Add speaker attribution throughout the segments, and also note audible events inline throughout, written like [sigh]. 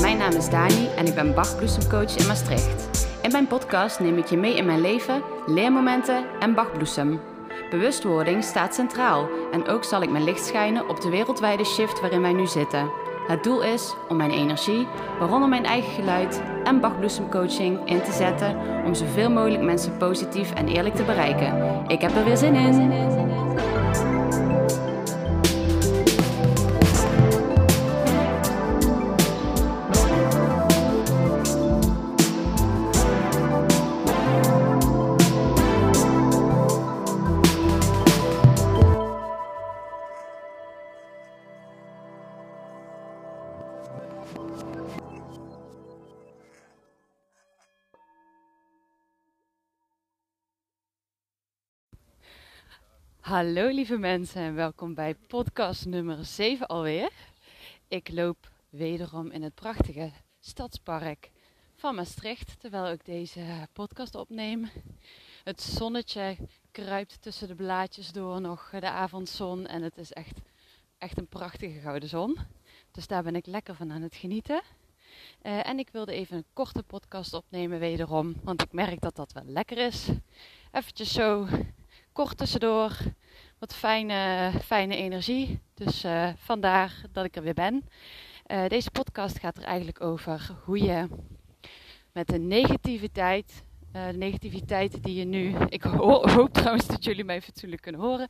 Speaker 1: Mijn naam is Dani en ik ben Bachbloesemcoach in Maastricht. In mijn podcast neem ik je mee in mijn leven, leermomenten en Bachbloesem. Bewustwording staat centraal en ook zal ik mijn licht schijnen op de wereldwijde shift waarin wij nu zitten. Het doel is om mijn energie, waaronder mijn eigen geluid en Bachbloesemcoaching in te zetten om zoveel mogelijk mensen positief en eerlijk te bereiken. Ik heb er weer zin in. Hallo lieve mensen en welkom bij podcast nummer 7 alweer. Ik loop wederom in het prachtige stadspark van Maastricht terwijl ik deze podcast opneem. Het zonnetje kruipt tussen de blaadjes door nog de avondzon en het is echt, echt een prachtige gouden zon. Dus daar ben ik lekker van aan het genieten. Uh, en ik wilde even een korte podcast opnemen wederom, want ik merk dat dat wel lekker is. Eventjes zo kort tussendoor. Wat fijne, fijne energie. Dus uh, vandaar dat ik er weer ben. Uh, deze podcast gaat er eigenlijk over hoe je met de negativiteit, uh, de negativiteit die je nu. Ik ho [laughs] hoop trouwens dat jullie mij fatsoenlijk kunnen horen,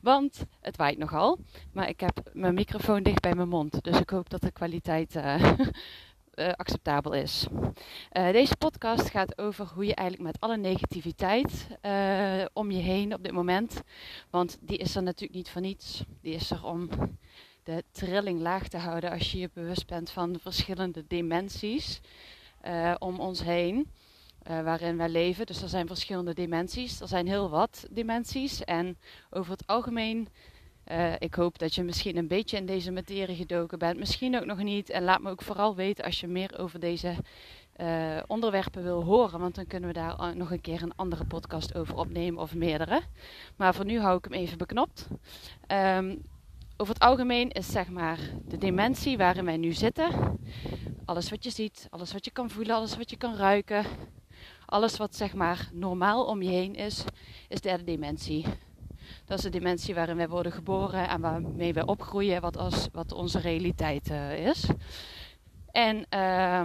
Speaker 1: want het waait nogal. Maar ik heb mijn microfoon dicht bij mijn mond, dus ik hoop dat de kwaliteit [laughs] uh, acceptabel is. Uh, deze podcast gaat over hoe je eigenlijk met alle negativiteit uh, om je heen op dit moment, want die is er natuurlijk niet voor niets. Die is er om de trilling laag te houden als je je bewust bent van de verschillende dimensies om ons heen. waarin wij leven. Dus er zijn verschillende dimensies. Er zijn heel wat dimensies. En over het algemeen uh, ik hoop dat je misschien een beetje in deze materie gedoken bent. Misschien ook nog niet. En laat me ook vooral weten als je meer over deze uh, onderwerpen wil horen. Want dan kunnen we daar nog een keer een andere podcast over opnemen of meerdere. Maar voor nu hou ik hem even beknopt. Um, over het algemeen is zeg maar de dimensie waarin wij nu zitten. Alles wat je ziet, alles wat je kan voelen, alles wat je kan ruiken. Alles wat zeg maar normaal om je heen is, is derde dimensie. Dat is de dimensie waarin wij worden geboren en waarmee wij opgroeien, wat, als, wat onze realiteit uh, is. En uh,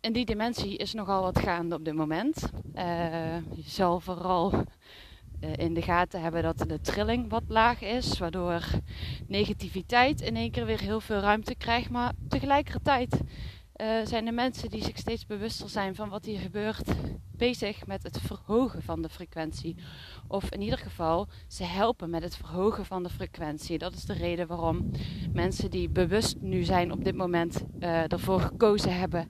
Speaker 1: in die dimensie is nogal wat gaande op dit moment. Uh, je zal vooral uh, in de gaten hebben dat de trilling wat laag is, waardoor negativiteit in één keer weer heel veel ruimte krijgt. Maar tegelijkertijd uh, zijn de mensen die zich steeds bewuster zijn van wat hier gebeurt, bezig met het verhogen van de frequentie. Of in ieder geval, ze helpen met het verhogen van de frequentie. Dat is de reden waarom mensen die bewust nu zijn op dit moment uh, ervoor gekozen hebben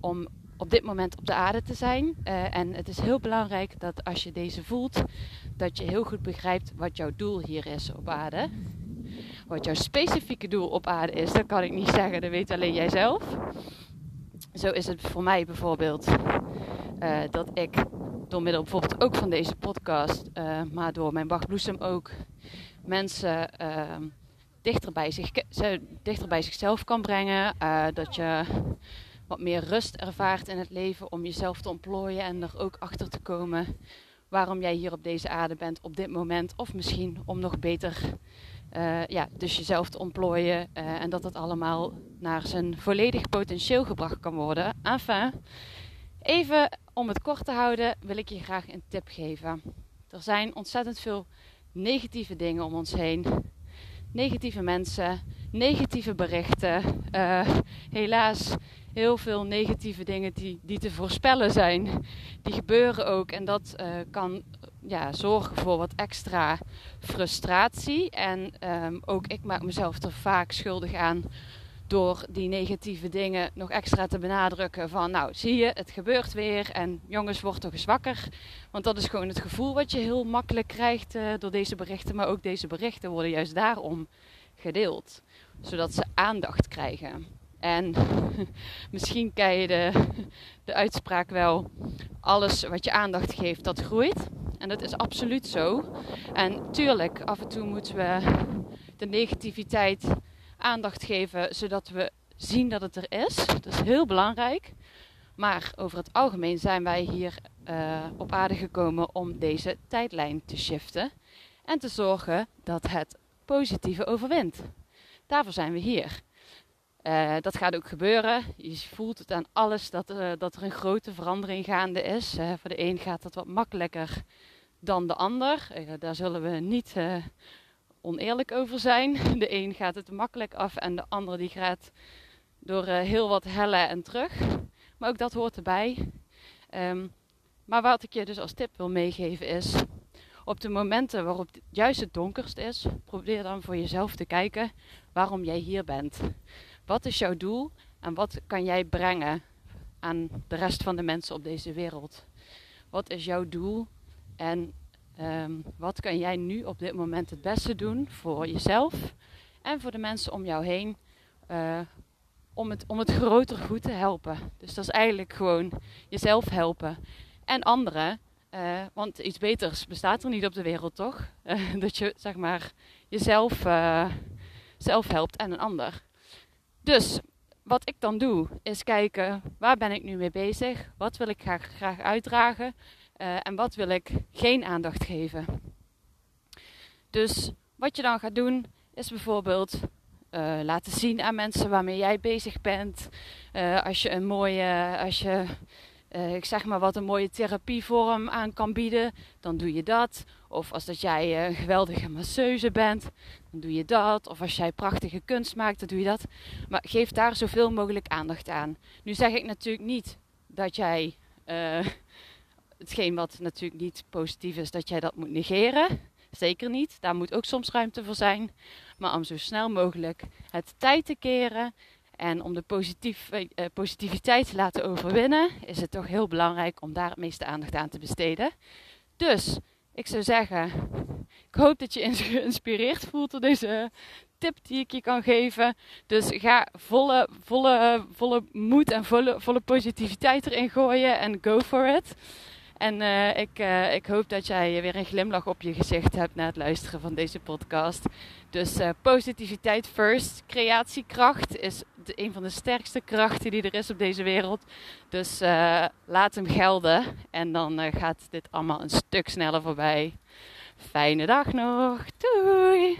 Speaker 1: om op dit moment op de aarde te zijn. Uh, en het is heel belangrijk dat als je deze voelt, dat je heel goed begrijpt wat jouw doel hier is op aarde. Wat jouw specifieke doel op aarde is, dat kan ik niet zeggen, dat weet alleen jij zelf. Zo is het voor mij bijvoorbeeld uh, dat ik door middel bijvoorbeeld ook van deze podcast, uh, maar door mijn Bachbloesem ook, mensen uh, dichter, bij zich, dichter bij zichzelf kan brengen. Uh, dat je wat meer rust ervaart in het leven om jezelf te ontplooien en er ook achter te komen waarom jij hier op deze aarde bent op dit moment. Of misschien om nog beter uh, ja, dus jezelf te ontplooien uh, en dat het allemaal naar zijn volledig potentieel gebracht kan worden. Enfin, even om het kort te houden, wil ik je graag een tip geven. Er zijn ontzettend veel negatieve dingen om ons heen. Negatieve mensen, negatieve berichten. Uh, helaas heel veel negatieve dingen die, die te voorspellen zijn. Die gebeuren ook en dat uh, kan ja, zorgen voor wat extra frustratie. En um, ook ik maak mezelf er vaak schuldig aan door die negatieve dingen nog extra te benadrukken van nou zie je het gebeurt weer en jongens wordt toch eens wakker. Want dat is gewoon het gevoel wat je heel makkelijk krijgt uh, door deze berichten maar ook deze berichten worden juist daarom gedeeld zodat ze aandacht krijgen. En [laughs] misschien ken je de, de uitspraak wel alles wat je aandacht geeft dat groeit. En dat is absoluut zo. En tuurlijk af en toe moeten we de negativiteit aandacht geven, zodat we zien dat het er is. Dat is heel belangrijk. Maar over het algemeen zijn wij hier uh, op aarde gekomen om deze tijdlijn te shiften en te zorgen dat het positieve overwint. Daarvoor zijn we hier. Uh, dat gaat ook gebeuren. Je voelt het aan alles dat, uh, dat er een grote verandering gaande is. voor de een gaat dat wat makkelijker dan de ander. daar zullen we niet oneerlijk over zijn. De een gaat het makkelijk af en de andere die gaat door uh, heel wat hellen en terug. Maar ook dat hoort erbij. Um, maar wat ik je dus als tip wil meegeven is, op de momenten waarop het juist het donkerst is, probeer dan voor jezelf te kijken waarom jij hier bent. Wat is jouw doel en wat kan jij brengen aan de rest van de mensen op deze wereld? Wat is jouw doel en Um, wat kan jij nu op dit moment het beste doen voor jezelf en voor de mensen om jou heen uh, om, het, om het grotere goed te helpen? Dus dat is eigenlijk gewoon jezelf helpen en anderen. Uh, want iets beters bestaat er niet op de wereld, toch? [laughs] Dat je zeg maar jezelf zelf helpt en een ander. Dus wat ik dan doe, is kijken waar ben ik nu mee bezig? Wat wil ik graag, graag uitdragen? Uh, en wat wil ik geen aandacht geven? Dus wat je dan gaat doen, is bijvoorbeeld uh, laten zien aan mensen waarmee jij bezig bent. Uh, als je een mooie, als je, ik zeg maar wat, een mooie therapievorm aan kan bieden, dan doe je dat. Of als dat jij een geweldige masseuse bent, dan doe je dat. Of als jij prachtige kunst maakt, dan doe je dat. Maar geef daar zoveel mogelijk aandacht aan. Nu zeg ik natuurlijk niet dat jij hetgeen wat natuurlijk niet positief is, dat jij dat moet negeren. Zeker niet. Daar moet ook soms ruimte voor zijn. Maar om zo snel mogelijk het tijd te keren en om de positief, eh, positiviteit te laten overwinnen, is het toch heel belangrijk om daar het meeste aandacht aan te besteden. Dus ik zou zeggen, ik hoop dat je [laughs] geïnspireerd voelt door deze tip die ik je kan geven. Dus ga volle, volle, volle moed en volle, volle positiviteit erin gooien en go for it. En uh, ik, uh, ik hoop dat jij weer een glimlach op je gezicht hebt na het luisteren van deze podcast. Dus uh, positiviteit first. Creatiekracht is een van de sterkste krachten die er is op deze wereld. Dus laat hem gelden. En dan gaat dit allemaal een stuk sneller voorbij. Fijne dag nog. Doei.